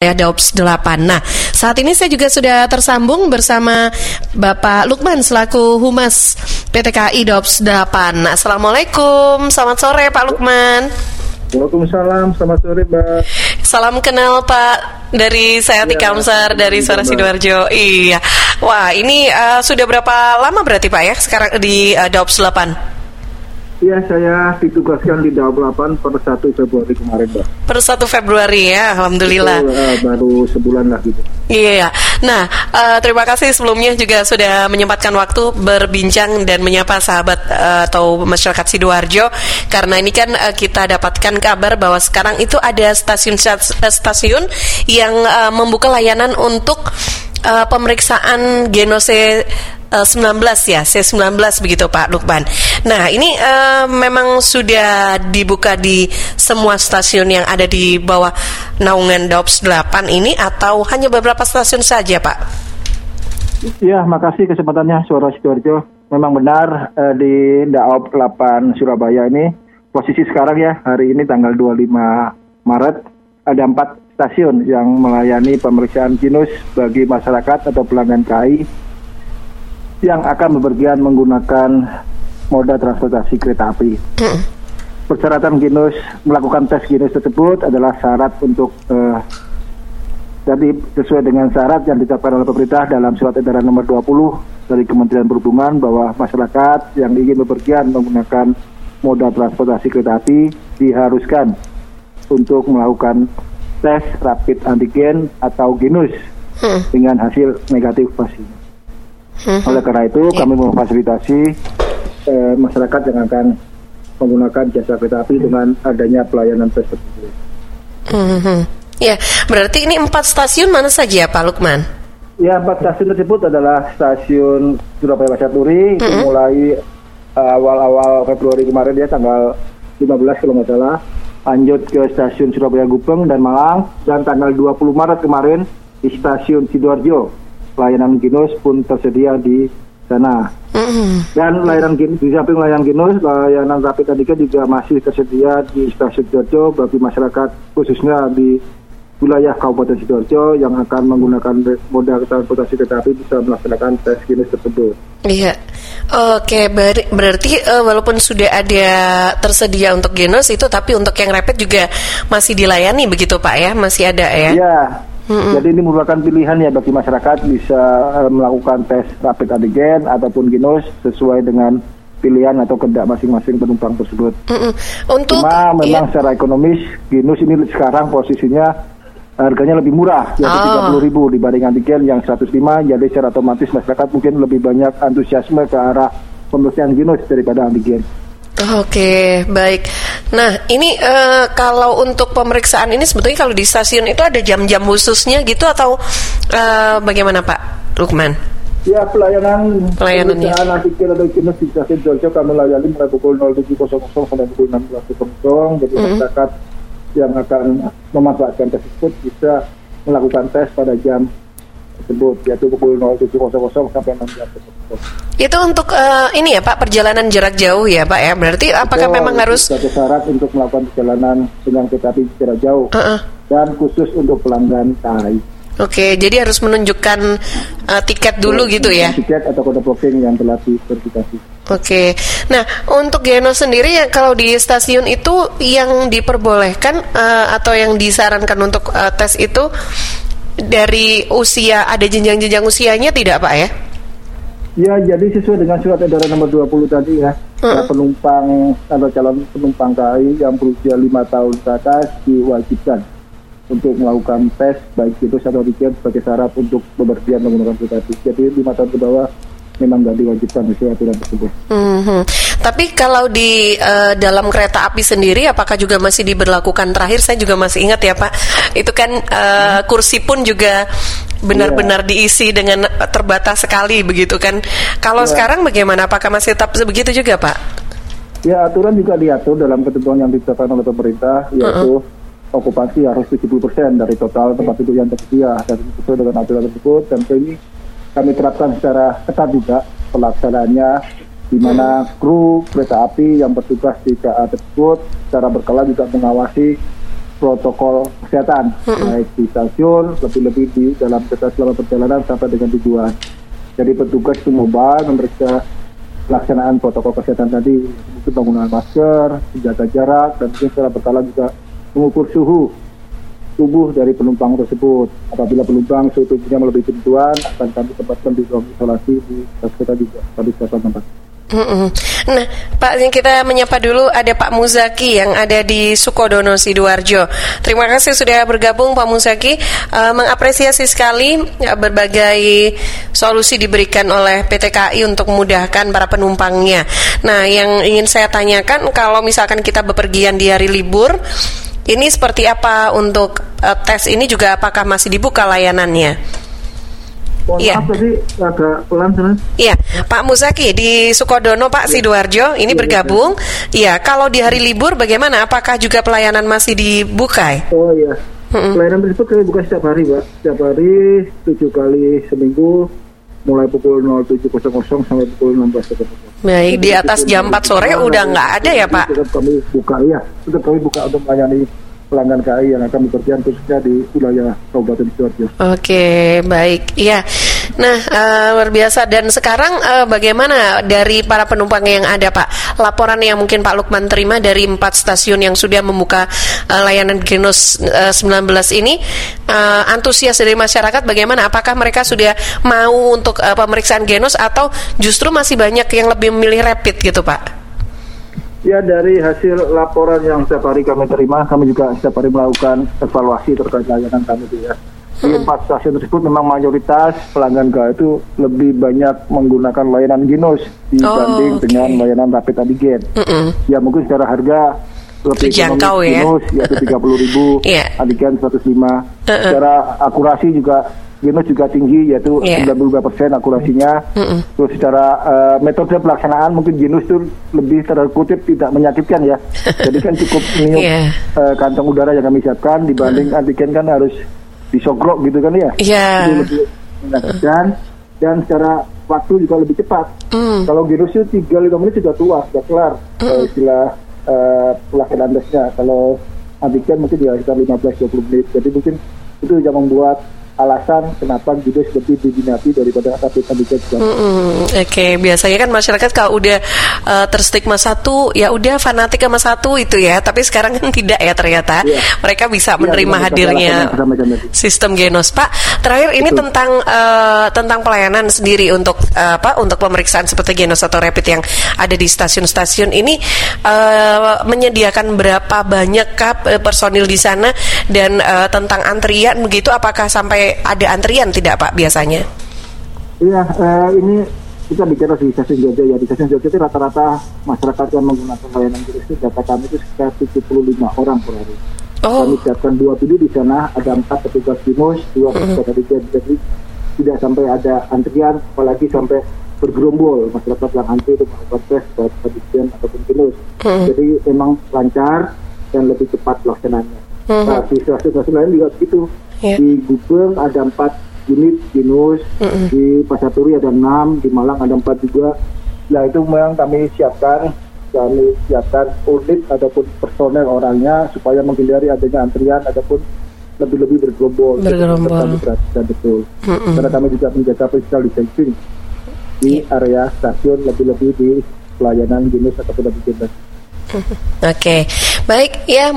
Ya, Daops 8. Nah, saat ini saya juga sudah tersambung bersama Bapak Lukman selaku Humas PT KAI Daops 8. Assalamualaikum, selamat sore Pak Lukman. Waalaikumsalam, selamat sore Mbak. Salam kenal Pak dari saya Tika Ya, Kamsar dari Suara. Sidoarjo. Iya. Wah, ini uh, sudah berapa lama berarti Pak ya sekarang di uh, Daops 8? Iya, saya ditugaskan di Daob 8 per 1 Februari kemarin, Mbak. Per 1 Februari ya, alhamdulillah. Itu, eh, baru sebulan lah gitu. Iya, nah eh, terima kasih sebelumnya juga sudah menyempatkan waktu berbincang dan menyapa sahabat eh, atau masyarakat sidoarjo karena ini kan eh, kita dapatkan kabar bahwa sekarang itu ada stasiun stasiun yang eh, membuka layanan untuk eh, pemeriksaan genose eh, 19 ya, C19 begitu Pak Lukman. Nah, ini eh, memang sudah dibuka di semua stasiun yang ada di bawah naungan DOPS 8 ini atau hanya beberapa stasiun saja, Pak? Iya, makasih kesempatannya Suara Sidoarjo. Memang benar eh, di Daob 8 Surabaya ini posisi sekarang ya hari ini tanggal 25 Maret ada empat stasiun yang melayani pemeriksaan kinus bagi masyarakat atau pelanggan KAI yang akan bepergian menggunakan moda transportasi kereta api. Persyaratan Ginus melakukan tes Ginus tersebut adalah syarat untuk eh, jadi sesuai dengan syarat yang ditetapkan oleh pemerintah dalam surat edaran nomor 20 dari Kementerian Perhubungan bahwa masyarakat yang ingin bepergian menggunakan moda transportasi kereta api diharuskan untuk melakukan tes rapid antigen atau genus Hmm. dengan hasil negatif pastinya. Oleh karena itu kami memfasilitasi eh, masyarakat yang akan menggunakan jasa kereta api dengan adanya pelayanan tersebut. Mhm. Ya, berarti ini empat stasiun mana saja, Pak Lukman? Ya, empat stasiun tersebut adalah stasiun Surabaya Pasar Turi itu mulai uh, awal-awal Februari kemarin ya tanggal 15 kalau nggak salah lanjut ke stasiun Surabaya Gubeng dan Malang dan tanggal 20 Maret kemarin di stasiun Sidoarjo layanan Ginus pun tersedia di sana dan layanan di samping layanan Ginus layanan rapid antigen juga masih tersedia di stasiun Sidoarjo bagi masyarakat khususnya di wilayah Kabupaten Sidoarjo yang akan menggunakan moda transportasi kereta api bisa melaksanakan tes Ginus tersebut. Iya. Oke, ber- berarti eh, walaupun sudah ada tersedia untuk genos itu tapi untuk yang rapid juga masih dilayani begitu, Pak ya? Masih ada ya? Ya, jadi ini merupakan pilihan ya bagi masyarakat bisa eh, melakukan tes rapid antigen ataupun Ginus sesuai dengan pilihan atau kehendak masing-masing penumpang tersebut. Mhm. Untuk Cuma memang iya. secara ekonomis Ginus ini sekarang posisinya harganya lebih murah yaitu Oh. 30.000 ribu dibanding antigen yang 105 jadi secara otomatis masyarakat mungkin lebih banyak antusiasme ke arah pemeriksaan Ginus daripada antigen. Oke, baik. Nah, ini eh, kalau untuk pemeriksaan ini sebetulnya kalau di stasiun itu ada jam-jam khususnya gitu atau eh, bagaimana Pak Lukman? Ya pelayanan Pelayanannya. pemeriksaan antigen atau Ginus di stasiun Jogja kami layani mulai pukul 07.00 sampai pukul 16.00 jadi masyarakat yang akan memanfaatkan tes tersebut bisa melakukan tes pada jam tersebut yaitu pukul 07.00 sampai 16.00. Itu untuk eh, ini ya Pak perjalanan jarak jauh ya Pak ya. Berarti apakah Betul, memang harus sebagai syarat untuk melakukan perjalanan dengan kereta api jarak jauh Heeh. dan khusus untuk pelanggan KAI. Oke, jadi harus menunjukkan eh, tiket dulu gitu ya. Tiket atau kode booking yang telah diverifikasi. Oke. Nah, untuk Geno sendiri ya kalau di stasiun itu yang diperbolehkan eh, atau yang disarankan untuk eh, tes itu dari usia ada jenjang-jenjang usianya tidak Pak ya? Ya, jadi sesuai dengan surat edaran nomor 20 tadi ya, para penumpang atau calon penumpang KAI yang berusia lima tahun ke atas diwajibkan untuk melakukan tes baik itu atau antigen sebagai syarat untuk bepergian menggunakan kereta api. Jadi lima tahun ke bawah memang nggak diwajibkan sesuai aturan tersebut. Mhm. Tapi kalau di eh, dalam kereta api sendiri, apakah juga masih diberlakukan? Terakhir saya juga masih ingat ya Pak, itu kan eh, kursi pun juga benar-benar diisi dengan terbatas sekali begitu kan? Kalau Iya. sekarang bagaimana? Apakah masih tetap begitu juga Pak? Ya aturan juga diatur dalam ketentuan yang ditetapkan oleh pemerintah yaitu okupansi harus 70% dari total tempat duduk yang tersedia dan sesuai dengan aturan tersebut dan ini kami terapkan secara ketat juga pelaksanaannya di mana kru kereta api yang bertugas di KA tersebut secara berkala juga mengawasi protokol kesehatan baik di stasiun lebih-lebih di dalam kereta selama perjalanan sampai dengan tujuan. Jadi petugas itu mobile memeriksa pelaksanaan protokol kesehatan tadi, mungkin penggunaan masker, menjaga jarak, dan mungkin secara berkala juga mengukur suhu tubuh dari penumpang tersebut. Apabila penumpang suhu tubuhnya melebihi kebutuhan, akan kami tempatkan di ruang isolasi di kita juga, di stasiun tempat. Nah, Pak, kita menyapa dulu ada Pak Muzaki yang ada di Sukodono sidoarjo. Terima kasih sudah bergabung Pak Muzaki. Uh, mengapresiasi sekali ya, berbagai solusi diberikan oleh PT KAI untuk memudahkan para penumpangnya. Nah, yang ingin saya tanyakan kalau misalkan kita bepergian di hari libur, ini seperti apa untuk uh, tes ini juga apakah masih dibuka layanannya? Mohon Iya. maaf tadi agak pelan. Iya, Pak Muzaki di Sukodono, Pak Sidoarjo, ini Iya, bergabung. Iya, kalau di hari libur bagaimana? Apakah juga pelayanan masih dibuka? Oh iya. Pelayanan tersebut kami buka setiap hari, Pak. Setiap hari tujuh kali seminggu mulai pukul 07.00 sampai pukul 16.00. Baik, di atas jam 4 sore udah nggak ada ya, Pak? Tetap kami buka, ya. Tetap kami buka untuk melayani pelanggan KAI yang akan bekerja khususnya di wilayah Kabupaten Sidoarjo. Oke, baik. Iya. Nah, eh, luar biasa. Dan sekarang eh, bagaimana dari para penumpang yang ada, Pak? Laporan yang mungkin Pak Lukman terima dari empat stasiun yang sudah membuka eh, layanan Genos eh, 19 ini, eh, antusias dari masyarakat bagaimana? Apakah mereka sudah mau untuk eh, pemeriksaan Genos atau justru masih banyak yang lebih memilih rapid gitu, Pak? Ya dari hasil laporan yang setiap hari kami terima, kami juga setiap hari melakukan evaluasi terkait layanan kami ya. Di empat stasiun tersebut memang mayoritas pelanggan KA itu lebih banyak menggunakan layanan Ginos dibanding Oh, oke. dengan layanan rapid antigen. Ya mungkin secara harga lebih Terjangkau ekonomis ya. Ginos yaitu 30 ribu, Iya. antigen 105. Uh-uh. Secara akurasi juga Ginos juga tinggi yaitu Iya. 92% akurasinya. Mm-mm. Terus secara eh, metode pelaksanaan mungkin Genus itu lebih terkutip tidak menyakitkan ya. Jadi kan cukup niup Iya. eh, kantong udara yang kami siapkan dibanding antigen kan harus disogrok gitu kan ya. Iya. Itu lebih menyakitkan dan secara waktu juga lebih cepat. Hmm. Kalau Genus itu 3-5 menit sudah tua, sudah kelar eh, istilah eh, pelaksanaan tesnya. Kalau antigen mungkin ya sekitar 15-20 menit. Jadi mungkin itu yang membuat alasan kenapa Genus lebih diminati daripada rapid antigen. Mm-mm, Oke, biasanya kan masyarakat kalau udah uh, terstigma satu, ya udah fanatik sama satu itu ya. Tapi sekarang kan tidak ya ternyata. Iya. Mereka bisa Iya, menerima dengan hadirnya sistem Genos, Pak. Terakhir ini Betul. tentang uh, tentang pelayanan sendiri untuk uh, apa? Untuk pemeriksaan seperti Genos atau Rapid yang ada di stasiun-stasiun ini uh, menyediakan berapa banyak uh, personil di sana dan uh, tentang antrian begitu? Apakah sampai ada antrian tidak, Pak? Biasanya? Iya, eh, ini kita bicara di stasiun Jogja ya. Di stasiun Jogja itu rata-rata masyarakat yang menggunakan layanan turis itu data kami itu sekitar 75 orang per hari. Oh. Kami siapkan dua bidu di sana, ada empat petugas binus, dua petugas antigen. Jadi tidak sampai ada antrian, apalagi sampai bergerombol masyarakat yang antri untuk melakukan tes baik ataupun binus. Jadi memang lancar dan lebih cepat pelaksanaannya. Nah, di stasiun-stasiun lain juga begitu. Iya. Di Gubeng ada empat unit binus, di Pasar Turi ada enam, di Malang ada empat juga. Nah itu memang kami siapkan, kami siapkan unit ataupun personel orangnya supaya menghindari adanya antrian ataupun lebih-lebih bergerombol. Bergerombol. Itu Kami perhatikan betul. Karena kami juga menjaga physical distancing di area stasiun lebih-lebih di pelayanan binus ataupun lebih Oke, baik ya.